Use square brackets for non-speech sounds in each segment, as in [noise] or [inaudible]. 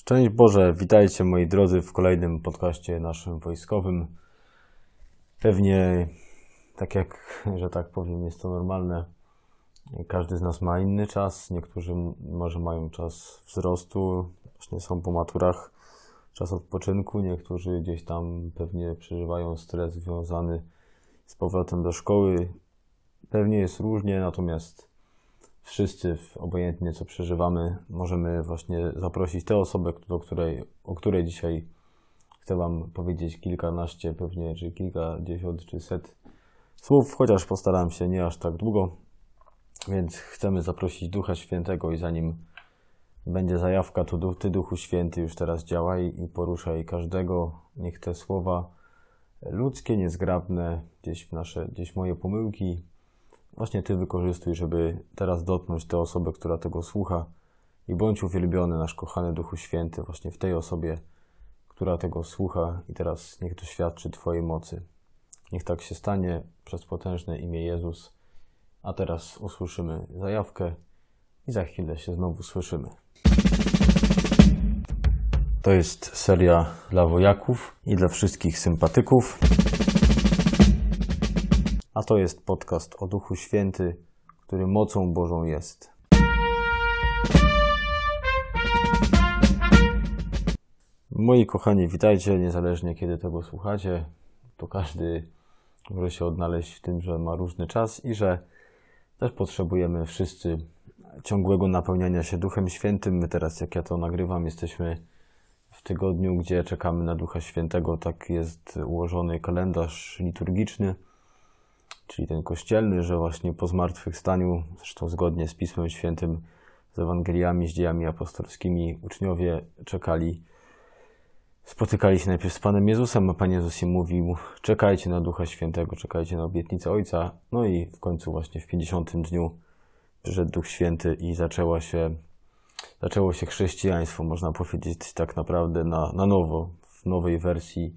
Szczęść Boże, witajcie moi drodzy w kolejnym podcaście naszym wojskowym. Pewnie, tak jak, że tak powiem, jest to normalne, każdy z nas ma inny czas. Niektórzy może mają czas wzrostu, właśnie są po maturach, czas odpoczynku. Niektórzy gdzieś tam pewnie przeżywają stres związany z powrotem do szkoły. Pewnie jest różnie, natomiast wszyscy, obojętnie co przeżywamy, możemy właśnie zaprosić tę osobę, do której, o której dzisiaj chcę Wam powiedzieć kilkanaście, pewnie, czy kilkadziesiąt, czy set słów, chociaż postaram się nie aż tak długo. Więc chcemy zaprosić Ducha Świętego i zanim będzie zajawka, to Ty, Duchu Święty, już teraz działaj i poruszaj każdego. Niech te słowa ludzkie, niezgrabne, gdzieś nasze, gdzieś moje pomyłki, właśnie Ty wykorzystuj, żeby teraz dotknąć tę osobę, która tego słucha i bądź uwielbiony, nasz kochany Duchu Święty, właśnie w tej osobie, która tego słucha i teraz niech doświadczy Twojej mocy. Niech tak się stanie przez potężne imię Jezus. A teraz usłyszymy zajawkę i za chwilę się znowu słyszymy. To jest seria dla wojaków i dla wszystkich sympatyków. A to jest podcast o Duchu Święty, który mocą Bożą jest. Moi kochani, witajcie, niezależnie kiedy tego słuchacie. To każdy może się odnaleźć w tym, że ma różny czas i że też potrzebujemy wszyscy ciągłego napełniania się Duchem Świętym. My teraz, jak ja to nagrywam, jesteśmy w tygodniu, gdzie czekamy na Ducha Świętego. Tak jest ułożony kalendarz liturgiczny czyli ten kościelny, że właśnie po zmartwychwstaniu, zresztą zgodnie z Pismem Świętym, z Ewangeliami, z dziejami apostolskimi, uczniowie czekali, spotykali się najpierw z Panem Jezusem, a Pan Jezus im mówił, czekajcie na Ducha Świętego, czekajcie na obietnicę Ojca, no i w końcu właśnie w 50 dniu przyszedł Duch Święty i zaczęła się, zaczęło się chrześcijaństwo, można powiedzieć tak naprawdę na, na nowo, w nowej wersji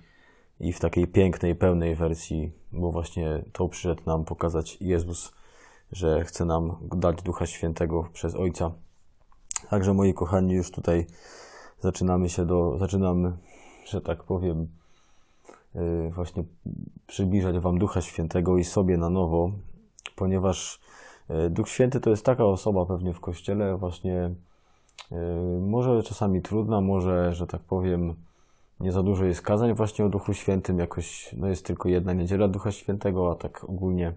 i w takiej pięknej, pełnej wersji, bo właśnie to przyszedł nam pokazać Jezus, że chce nam dać Ducha Świętego przez Ojca. Także moi kochani, już tutaj zaczynamy się do, zaczynamy, że tak powiem, y, właśnie przybliżać Wam Ducha Świętego i sobie na nowo, ponieważ y, Duch Święty to jest taka osoba pewnie w Kościele właśnie y, może czasami trudna, może, że tak powiem, nie za dużo jest kazań właśnie o Duchu Świętym, jakoś no jest tylko jedna niedziela Ducha Świętego, a tak ogólnie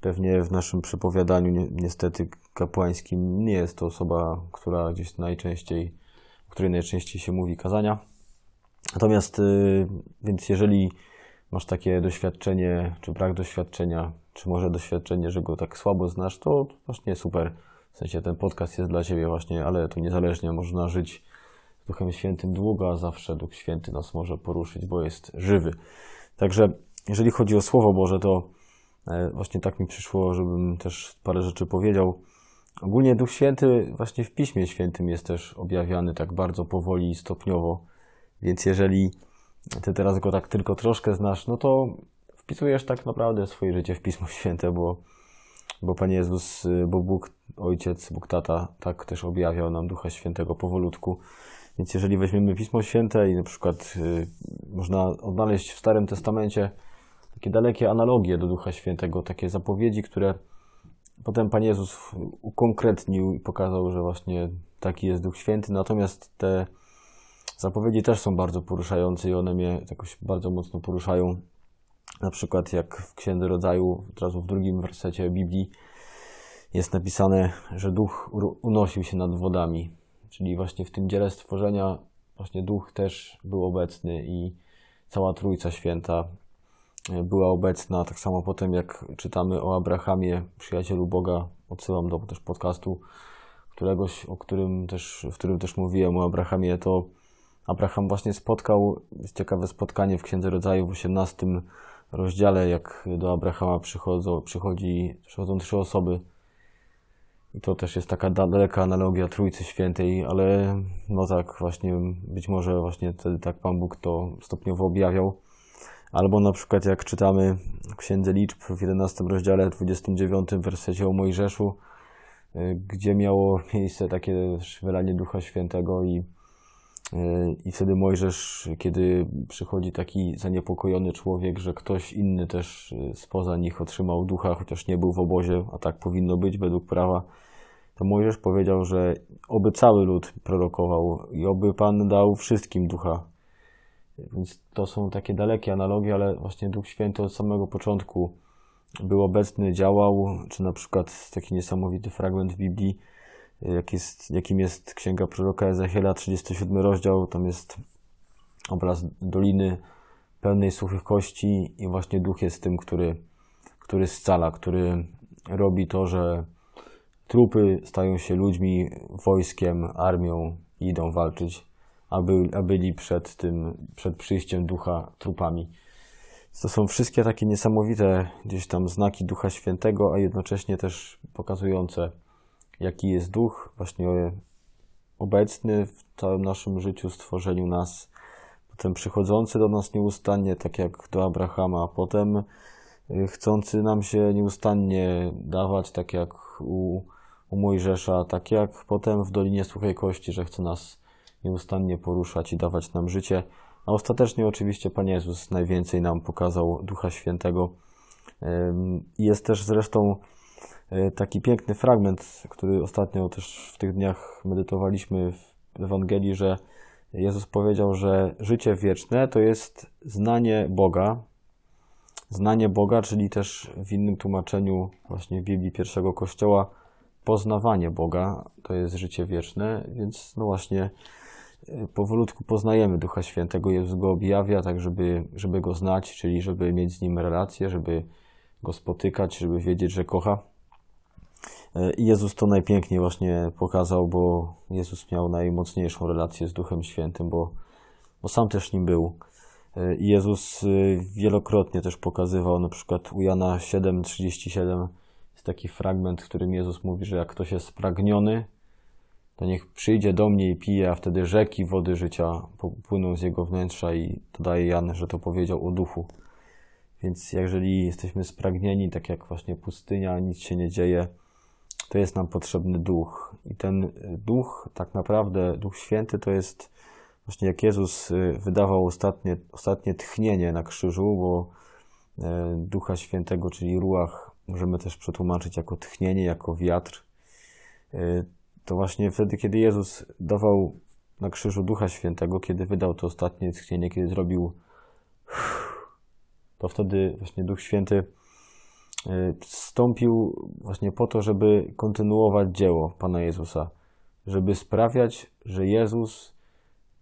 pewnie w naszym przepowiadaniu ni niestety kapłańskim nie jest to osoba, która gdzieś najczęściej, o której najczęściej się mówi kazania. Natomiast, yy, więc jeżeli masz takie doświadczenie, czy brak doświadczenia, czy może doświadczenie, że go tak słabo znasz, to właśnie super. W sensie ten podcast jest dla Ciebie właśnie, ale to niezależnie można żyć Duchem Świętym długo, a zawsze Duch Święty nas może poruszyć, bo jest żywy. Także jeżeli chodzi o Słowo Boże, to e, właśnie tak mi przyszło, żebym też parę rzeczy powiedział. Ogólnie Duch Święty właśnie w Piśmie Świętym jest też objawiany tak bardzo powoli i stopniowo. Więc jeżeli ty teraz go tak tylko troszkę znasz, no to wpisujesz tak naprawdę swoje życie w Pismo Święte, bo, bo Panie Jezus, bo Bóg Ojciec, Bóg Tata tak też objawiał nam Ducha Świętego powolutku. Więc jeżeli weźmiemy Pismo Święte i na przykład y, można odnaleźć w Starym Testamencie takie dalekie analogie do Ducha Świętego, takie zapowiedzi, które potem Pan Jezus ukonkretnił i pokazał, że właśnie taki jest Duch Święty. Natomiast te zapowiedzi też są bardzo poruszające i one mnie jakoś bardzo mocno poruszają. Na przykład jak w Księdze Rodzaju, od razu w drugim wersecie Biblii jest napisane, że Duch unosił się nad wodami czyli właśnie w tym dziele stworzenia właśnie Duch też był obecny i cała Trójca Święta e, była obecna. Tak samo potem jak czytamy o Abrahamie, przyjacielu Boga, odsyłam do też podcastu któregoś, o którym też, w którym też mówiłem o Abrahamie, to Abraham właśnie spotkał, jest ciekawe spotkanie w Księdze Rodzaju w 18 rozdziale, jak do Abrahama przychodzą, przychodzi, przychodzą trzy osoby, to też jest taka daleka analogia Trójcy Świętej, ale no tak właśnie, być może właśnie wtedy tak Pan Bóg to stopniowo objawiał. Albo na przykład jak czytamy w Księdze Liczb w 11 rozdziale 29 wersecie o Mojżeszu, y, gdzie miało miejsce takie wylanie Ducha Świętego i I wtedy Mojżesz, kiedy przychodzi taki zaniepokojony człowiek, że ktoś inny też spoza nich otrzymał ducha, chociaż nie był w obozie, a tak powinno być według prawa, to Mojżesz powiedział, że oby cały lud prorokował i oby Pan dał wszystkim ducha. Więc to są takie dalekie analogie, ale właśnie Duch Święty od samego początku był obecny, działał, czy na przykład taki niesamowity fragment w Biblii, jak jest, jakim jest Księga Proroka Ezechiela, 37 rozdział, tam jest obraz doliny pełnej suchych kości i właśnie Duch jest tym, który, który scala, który robi to, że trupy stają się ludźmi, wojskiem, armią i idą walczyć, a, by, a byli przed tym, przed przyjściem Ducha trupami. To są wszystkie takie niesamowite gdzieś tam znaki Ducha Świętego, a jednocześnie też pokazujące, jaki jest Duch właśnie obecny w całym naszym życiu, stworzeniu nas, potem przychodzący do nas nieustannie, tak jak do Abrahama, a potem y, chcący nam się nieustannie dawać, tak jak u, u Mojżesza, tak jak potem w Dolinie Suchej Kości, że chce nas nieustannie poruszać i dawać nam życie. A ostatecznie oczywiście Pan Jezus najwięcej nam pokazał Ducha Świętego. Jest też zresztą taki piękny fragment, który ostatnio też w tych dniach medytowaliśmy w Ewangelii, że Jezus powiedział, że życie wieczne to jest znanie Boga. Znanie Boga, czyli też w innym tłumaczeniu właśnie Biblii pierwszego Kościoła poznawanie Boga to jest życie wieczne, więc no właśnie powolutku poznajemy Ducha Świętego, Jezus go objawia, tak żeby, żeby go znać, czyli żeby mieć z nim relację, żeby go spotykać, żeby wiedzieć, że kocha. I Jezus to najpiękniej właśnie pokazał, bo Jezus miał najmocniejszą relację z Duchem Świętym, bo, bo sam też nim był. I Jezus e, wielokrotnie też pokazywał, na przykład u Jana 7,37 jest taki fragment, w którym Jezus mówi, że jak ktoś jest spragniony, to niech przyjdzie do mnie i pije, a wtedy rzeki wody życia płyną z jego wnętrza i dodaje Jan, że to powiedział o duchu. Więc jeżeli jesteśmy spragnieni, tak jak właśnie pustynia, nic się nie dzieje, to jest nam potrzebny duch. I ten duch, tak naprawdę, Duch Święty to jest właśnie jak Jezus y, wydawał ostatnie, ostatnie tchnienie na krzyżu, bo e, Ducha Świętego, czyli ruach, możemy też przetłumaczyć jako tchnienie, jako wiatr y, to właśnie wtedy, kiedy Jezus dawał na krzyżu Ducha Świętego, kiedy wydał to ostatnie tchnienie, kiedy zrobił to wtedy właśnie Duch Święty y, wstąpił właśnie po to, żeby kontynuować dzieło Pana Jezusa, żeby sprawiać, że Jezus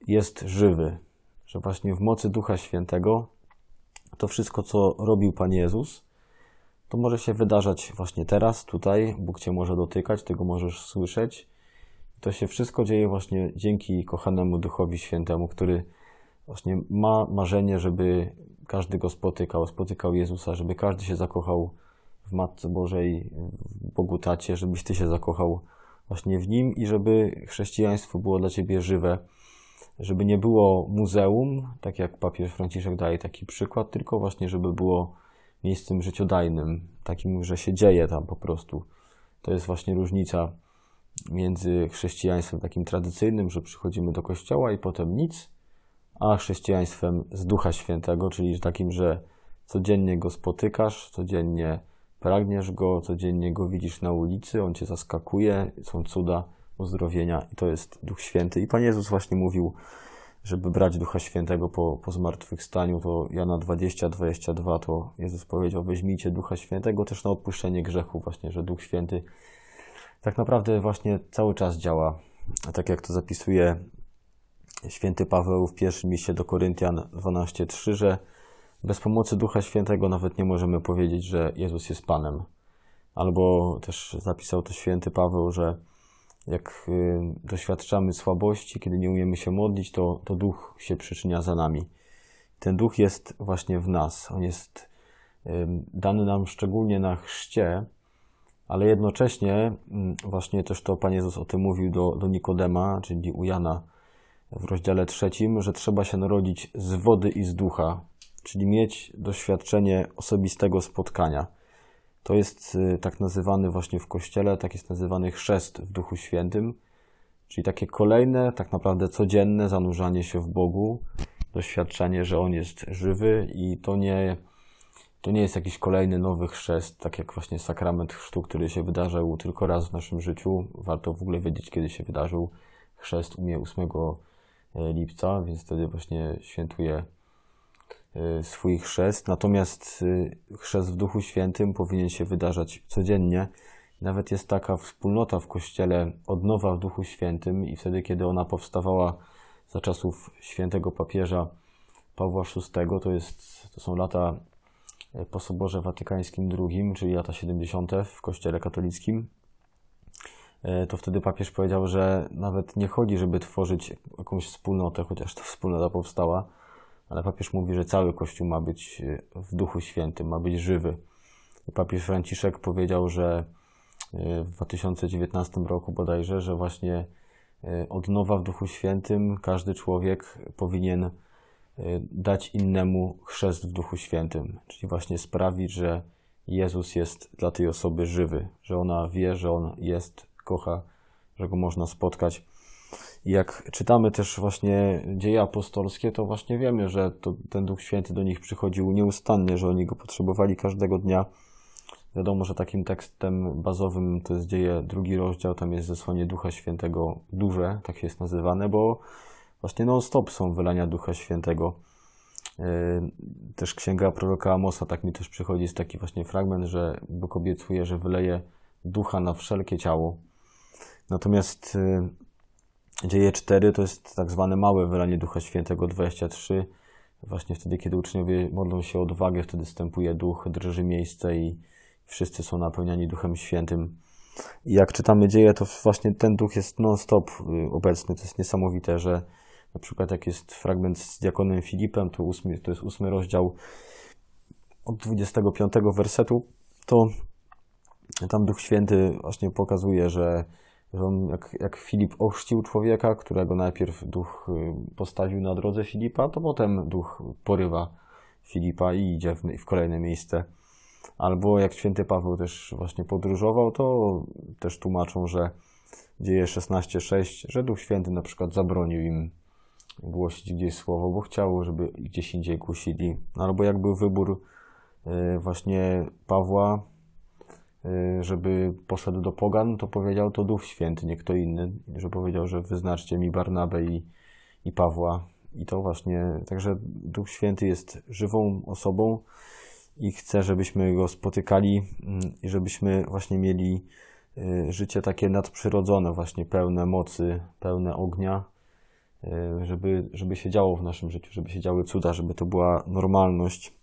jest żywy, że właśnie w mocy Ducha Świętego to wszystko, co robił Pan Jezus, to może się wydarzać właśnie teraz, tutaj. Bóg Cię może dotykać, Ty go możesz słyszeć, to się wszystko dzieje właśnie dzięki kochanemu Duchowi Świętemu, który właśnie ma marzenie, żeby każdy go spotykał, spotykał Jezusa, żeby każdy się zakochał w Matce Bożej, w Bogu Tacie, żebyś Ty się zakochał właśnie w Nim i żeby chrześcijaństwo było dla Ciebie żywe, żeby nie było muzeum, tak jak papież Franciszek daje taki przykład, tylko właśnie, żeby było miejscem życiodajnym, takim, że się dzieje tam po prostu. To jest właśnie różnica między chrześcijaństwem takim tradycyjnym, że przychodzimy do kościoła i potem nic, a chrześcijaństwem z Ducha Świętego, czyli takim, że codziennie go spotykasz, codziennie pragniesz go, codziennie go widzisz na ulicy, on cię zaskakuje, są cuda, uzdrowienia i to jest Duch Święty. I Pan Jezus właśnie mówił, żeby brać Ducha Świętego po, po zmartwychwstaniu, to Jana 20, 22, to Jezus powiedział, weźmijcie Ducha Świętego też na odpuszczenie grzechu, właśnie, że Duch Święty tak naprawdę właśnie cały czas działa. Tak jak to zapisuje święty Paweł w pierwszym liście do Koryntian 12:3, że bez pomocy Ducha Świętego nawet nie możemy powiedzieć, że Jezus jest Panem. Albo też zapisał to święty Paweł, że jak y, doświadczamy słabości, kiedy nie umiemy się modlić, to, to Duch się przyczynia za nami. Ten Duch jest właśnie w nas. On jest dany nam szczególnie na chrzcie, ale jednocześnie właśnie też to Pan Jezus o tym mówił do, do Nikodema, czyli u Jana w rozdziale trzecim, że trzeba się narodzić z wody i z ducha, czyli mieć doświadczenie osobistego spotkania. To jest y, tak nazywany właśnie w Kościele, tak jest nazywany chrzest w Duchu Świętym, Czyli takie kolejne, tak naprawdę codzienne zanurzanie się w Bogu, doświadczenie, że On jest żywy i to nie, to nie jest jakiś kolejny nowy chrzest, tak jak właśnie sakrament chrztu, który się wydarzył tylko raz w naszym życiu. Warto w ogóle wiedzieć, kiedy się wydarzył chrzest u mnie 8 e, lipca, więc wtedy właśnie świętuję swój chrzest. Natomiast e, chrzest w Duchu Świętym powinien się wydarzać codziennie. Nawet jest taka wspólnota w Kościele odnowa w Duchu Świętym i wtedy, kiedy ona powstawała za czasów świętego papieża Pawła VI, to, jest, to są lata po Soborze Watykańskim II, czyli lata 70. w Kościele katolickim, e, to wtedy papież powiedział, że nawet nie chodzi, żeby tworzyć jakąś wspólnotę, chociaż ta wspólnota powstała, ale papież mówi, że cały Kościół ma być e, w Duchu Świętym, ma być żywy. Papież Franciszek powiedział, że e, w 2019 roku bodajże, że właśnie od nowa w Duchu Świętym każdy człowiek powinien dać innemu chrzest w Duchu Świętym, czyli właśnie sprawić, że Jezus jest dla tej osoby żywy, że ona wie, że On jest, kocha, że Go można spotkać. I jak czytamy też właśnie dzieje apostolskie, to właśnie wiemy, że to, ten Duch Święty do nich przychodził nieustannie, że oni Go potrzebowali każdego dnia. Wiadomo, że takim tekstem bazowym to jest dzieje drugi rozdział, tam jest zesłanie Ducha Świętego duże, tak jest nazywane, bo właśnie non-stop są wylania Ducha Świętego. E, też księga proroka Amosa, tak mi też przychodzi, jest taki właśnie fragment, że Bóg obiecuje, że wyleje ducha na wszelkie ciało. Natomiast e, dzieje 4 to jest tak zwane małe wylanie Ducha Świętego 23. Właśnie wtedy, kiedy uczniowie modlą się o odwagę, wtedy stępuje duch, drży miejsce i wszyscy są napełniani Duchem Świętym. I jak czytamy dzieje, to właśnie ten duch jest non-stop y, obecny. To jest niesamowite, że na przykład jak jest fragment z diakonem Filipem, to, ósmy, to jest ósmy rozdział od 25 wersetu, to tam Duch Święty właśnie pokazuje, że, że on, jak, jak Filip ochrzcił człowieka, którego najpierw Duch y, postawił na drodze Filipa, to potem Duch porywa Filipa i idzie w, w kolejne miejsce. Albo jak święty Paweł też właśnie podróżował, to też tłumaczą, że dzieje 16:6, że Duch Święty na przykład zabronił im głosić gdzieś słowo, bo chciało, żeby gdzieś indziej głosili. Albo jak był wybór e, właśnie Pawła, żeby poszedł do Pogan, to powiedział to Duch Święty, nie kto inny, że powiedział, że wyznaczcie mi Barnabę i, i Pawła. I to właśnie, także Duch Święty jest żywą osobą i chce, żebyśmy go spotykali mm, i żebyśmy właśnie mieli e, życie takie nadprzyrodzone, właśnie pełne mocy, pełne ognia, E, żeby, żeby się działo w naszym życiu, żeby się działy cuda, żeby to była normalność.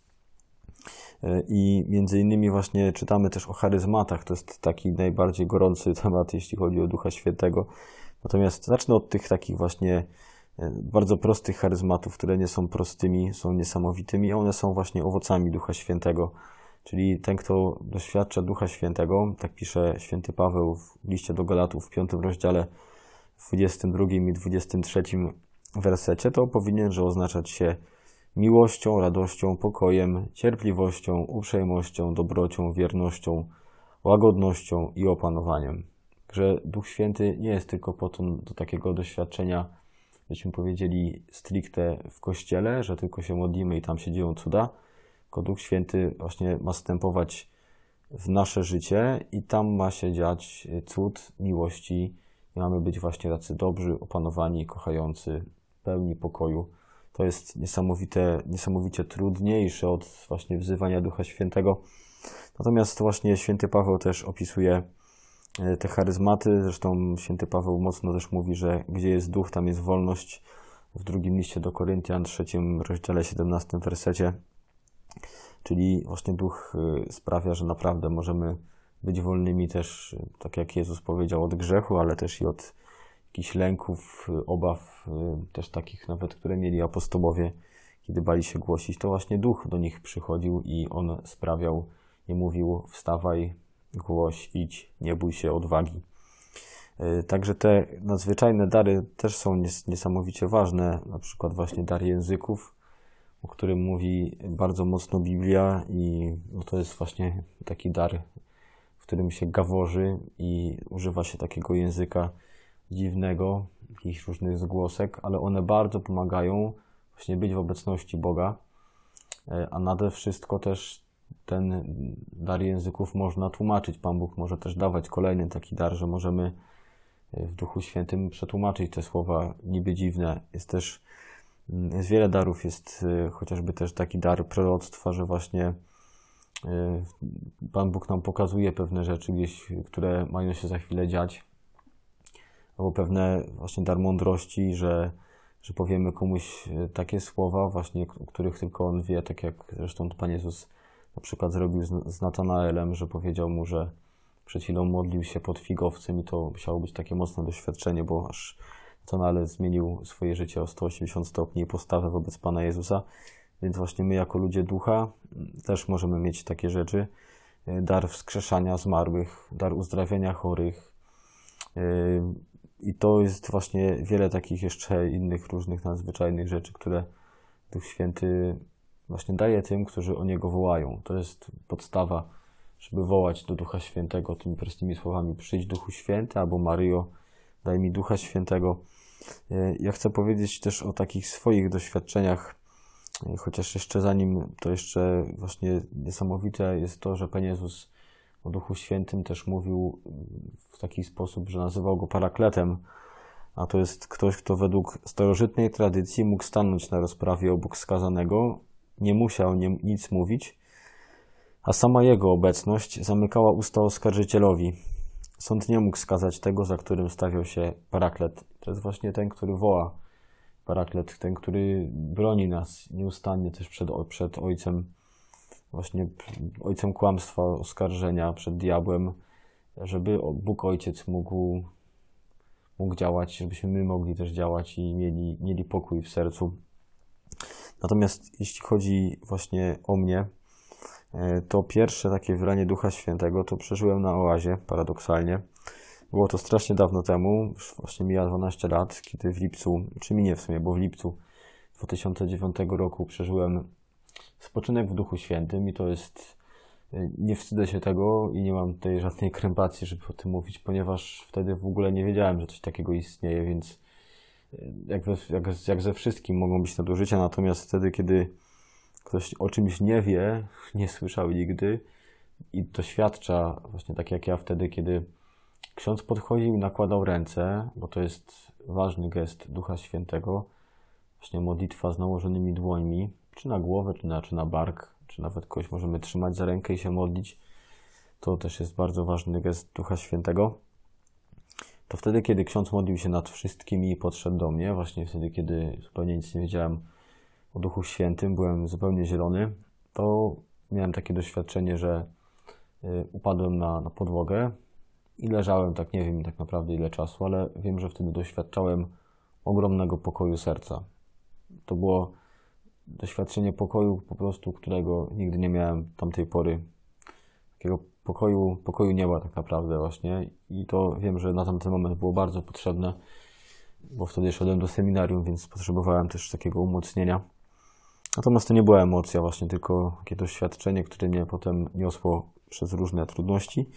E, I między innymi właśnie czytamy też o charyzmatach. To jest taki najbardziej gorący [laughs] temat, jeśli chodzi o Ducha Świętego. Natomiast zacznę od tych takich właśnie e, bardzo prostych charyzmatów, które nie są prostymi, są niesamowitymi. One są właśnie owocami Ducha Świętego. Czyli ten, kto doświadcza Ducha Świętego, tak pisze święty Paweł w liście do Galatów w piątym rozdziale, w 22 i 23 wersecie, to powinien oznaczać się miłością, radością, pokojem, cierpliwością, uprzejmością, dobrocią, wiernością, łagodnością i opanowaniem. Że Duch Święty nie jest tylko po to do takiego doświadczenia, byśmy powiedzieli, stricte w kościele, że tylko się modlimy i tam się dzieją cuda, tylko Duch Święty właśnie ma stępować w nasze życie i tam ma się dziać cud miłości, mamy być właśnie tacy dobrzy, opanowani, kochający, pełni pokoju. To jest niesamowite, niesamowicie trudniejsze od właśnie wzywania Ducha Świętego. Natomiast właśnie święty Paweł też opisuje e, te charyzmaty. Zresztą święty Paweł mocno też mówi, że gdzie jest duch, tam jest wolność. W drugim liście do Koryntian, trzecim rozdziale, 17 wersecie. Czyli właśnie duch e, sprawia, że naprawdę możemy być wolnymi też, tak jak Jezus powiedział, od grzechu, ale też i od jakichś lęków, obaw, y, też takich nawet, które mieli apostołowie, kiedy bali się głosić, to właśnie duch do nich przychodził i on sprawiał, nie mówił wstawaj, głoś, idź, nie bój się odwagi. Y, także te nadzwyczajne dary też są niesamowicie ważne, na przykład właśnie dar języków, o którym mówi bardzo mocno Biblia i no to jest właśnie taki dar którym się gaworzy i używa się takiego języka dziwnego, jakichś różnych zgłosek, ale one bardzo pomagają właśnie być w obecności Boga, e, a nade wszystko też ten dar języków można tłumaczyć. Pan Bóg może też dawać kolejny taki dar, że możemy e, w Duchu Świętym przetłumaczyć te słowa niby dziwne. Jest też mm, jest wiele darów, jest e, chociażby też taki dar proroctwa, że właśnie Pan Bóg nam pokazuje pewne rzeczy gdzieś, które mają się za chwilę dziać albo pewne właśnie dar mądrości, że, że powiemy komuś e, takie słowa właśnie, których tylko on wie, tak jak zresztą Pan Jezus na przykład zrobił z, z Natanaelem, że powiedział mu, że przed chwilą modlił się pod figowcem i to musiało być takie mocne doświadczenie, bo aż Natanael zmienił swoje życie o 180 stopni i postawę wobec Pana Jezusa. Więc właśnie my jako ludzie ducha też możemy mieć takie rzeczy. E, dar wskrzeszania zmarłych, dar uzdrawiania chorych, e, i to jest właśnie wiele takich jeszcze innych różnych nadzwyczajnych rzeczy, które Duch Święty właśnie daje tym, którzy o Niego wołają. To jest podstawa, żeby wołać do Ducha Świętego tymi prostymi słowami: Przyjdź Duchu Święty albo Maryjo, daj mi Ducha Świętego. E, ja chcę powiedzieć też o takich swoich doświadczeniach, chociaż jeszcze zanim to jeszcze właśnie niesamowite jest to, że Pan Jezus Duchu Świętym też mówił w taki sposób, że nazywał go parakletem, a to jest ktoś, kto według starożytnej tradycji mógł stanąć na rozprawie obok skazanego, nie musiał nie, nic mówić, a sama jego obecność zamykała usta oskarżycielowi. Sąd nie mógł skazać tego, za którym stawiał się paraklet. To jest właśnie ten, który woła paraklet, ten, który broni nas nieustannie też przed, przed Ojcem właśnie ojcem kłamstwa, oskarżenia przed diabłem, żeby Bóg Ojciec mógł, mógł działać, żebyśmy my mogli też działać i mieli, mieli pokój w sercu. Natomiast jeśli chodzi właśnie o mnie, e, to pierwsze takie wylanie Ducha Świętego to przeżyłem na oazie, paradoksalnie. Było to strasznie dawno temu, już właśnie mija 12 lat, kiedy w lipcu, czy minie w sumie, bo w lipcu 2009 roku przeżyłem spoczynek w Duchu Świętym i to jest, y, nie wstydzę się tego i nie mam tutaj żadnej krępacji, żeby o tym mówić, ponieważ wtedy w ogóle nie wiedziałem, że coś takiego istnieje, więc y, jak, we, jak, jak ze wszystkim mogą być nadużycia, natomiast wtedy, kiedy ktoś o czymś nie wie, [laughs] nie słyszał nigdy i doświadcza, właśnie tak jak ja wtedy, kiedy ksiądz podchodził i nakładał ręce, bo to jest ważny gest Ducha Świętego, właśnie modlitwa z nałożonymi dłońmi, czy na głowę, czy na, czy na bark, czy nawet kogoś możemy trzymać za rękę i się modlić. To też jest bardzo ważny gest Ducha Świętego. To wtedy, kiedy ksiądz modlił się nad wszystkimi i podszedł do mnie, właśnie wtedy, kiedy zupełnie nic nie wiedziałem o Duchu Świętym, byłem zupełnie zielony, to miałem takie doświadczenie, że y, upadłem na, na podłogę i leżałem, tak nie wiem tak naprawdę ile czasu, ale wiem, że wtedy doświadczałem ogromnego pokoju serca. To było doświadczenie pokoju po prostu, którego nigdy nie miałem tamtej pory. Takiego pokoju, pokoju nieba tak naprawdę właśnie i to wiem, że na tamten moment było bardzo potrzebne, bo wtedy szedłem do seminarium, więc potrzebowałem też takiego umocnienia. Natomiast to nie była emocja właśnie, tylko takie doświadczenie, które mnie potem niosło przez różne trudności.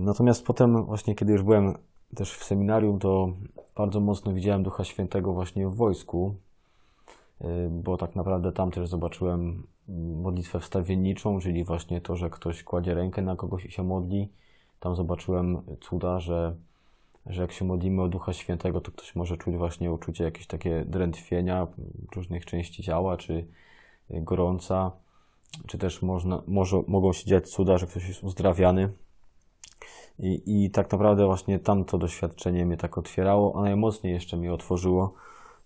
Natomiast potem właśnie, kiedy już byłem też w seminarium, to bardzo mocno widziałem Ducha Świętego właśnie w wojsku, bo tak naprawdę tam też zobaczyłem modlitwę wstawienniczą, czyli właśnie to, że ktoś kładzie rękę na kogoś i się modli. Tam zobaczyłem cuda, że, że jak się modlimy o Ducha Świętego, to ktoś może czuć właśnie uczucie jakieś takie drętwienia różnych części ciała, czy gorąca, czy też można, może, mogą się dziać cuda, że ktoś jest uzdrawiany. I, I tak naprawdę właśnie tamto doświadczenie mnie tak otwierało, a najmocniej jeszcze mi otworzyło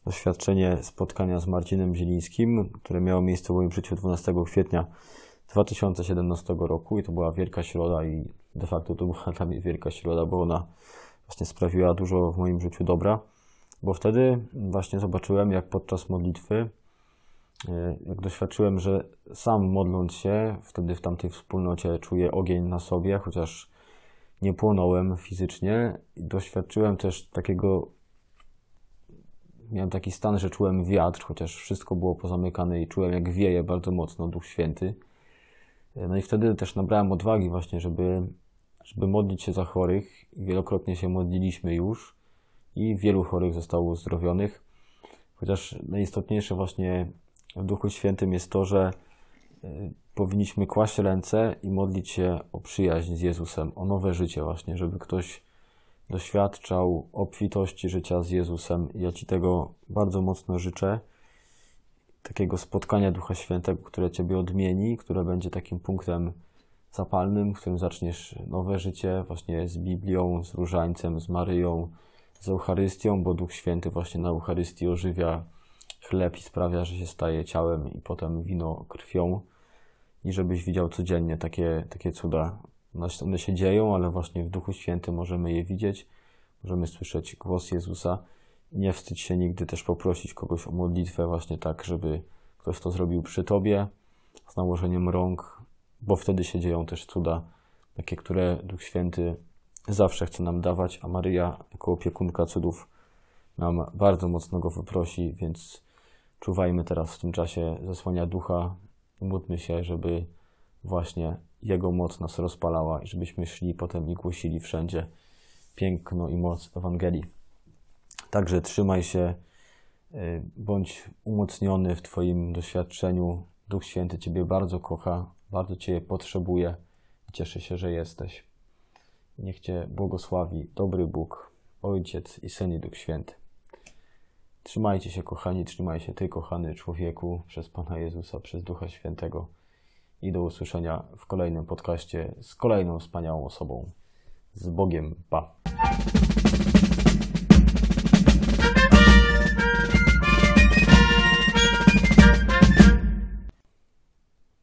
doświadczenie spotkania z Marcinem Zielińskim, które miało miejsce w moim życiu 12 kwietnia 2017 roku i to była wielka środa i de facto to była dla mnie wielka środa, bo ona właśnie sprawiła dużo w moim życiu dobra, bo wtedy właśnie zobaczyłem, jak podczas modlitwy, e, jak doświadczyłem, że sam modląc się, wtedy w tamtej wspólnocie czuję ogień na sobie, chociaż nie płonąłem fizycznie. Doświadczyłem też takiego miałem taki stan, że czułem wiatr, chociaż wszystko było pozamykane i czułem jak wieje bardzo mocno Duch Święty. No i wtedy też nabrałem odwagi właśnie, żeby, żeby modlić się za chorych wielokrotnie się modliliśmy już. i wielu chorych zostało uzdrowionych. Chociaż najistotniejsze właśnie w Duchu Świętym jest to, że y, powinniśmy kłaść ręce i modlić się o przyjaźń z Jezusem, o nowe życie właśnie, żeby ktoś doświadczał obfitości życia z Jezusem. Ja Ci tego bardzo mocno życzę. Takiego spotkania Ducha Świętego, które Ciebie odmieni, które będzie takim punktem zapalnym, w którym zaczniesz nowe życie właśnie z Biblią, z Różańcem, z Maryją, z Eucharystią, bo Duch Święty właśnie na Eucharystii ożywia chleb i sprawia, że się staje ciałem i potem wino krwią. I żebyś widział codziennie takie, takie cuda. One się dzieją, ale właśnie w Duchu Świętym możemy je widzieć, możemy słyszeć głos Jezusa. Nie wstydź się nigdy też poprosić kogoś o modlitwę, właśnie tak, żeby ktoś to zrobił przy tobie, z nałożeniem rąk, bo wtedy się dzieją też cuda, takie, które Duch Święty zawsze chce nam dawać, a Maryja jako opiekunka cudów nam bardzo mocno go wyprosi, więc czuwajmy teraz w tym czasie zasłania ducha i módlmy się, żeby właśnie Jego moc nas rozpalała i żebyśmy szli potem i głosili wszędzie piękno i moc Ewangelii. Także trzymaj się, y, bądź umocniony w Twoim doświadczeniu. Duch Święty Ciebie bardzo kocha, bardzo Cię potrzebuje i cieszę się, że jesteś. Niech Cię błogosławi dobry Bóg, Ojciec i Syn i Duch Święty. Trzymajcie się, kochani, trzymaj się Ty, kochany człowieku, przez Pana Jezusa, przez Ducha Świętego i do usłyszenia w kolejnym podcaście z kolejną wspaniałą osobą. Z Bogiem. Pa!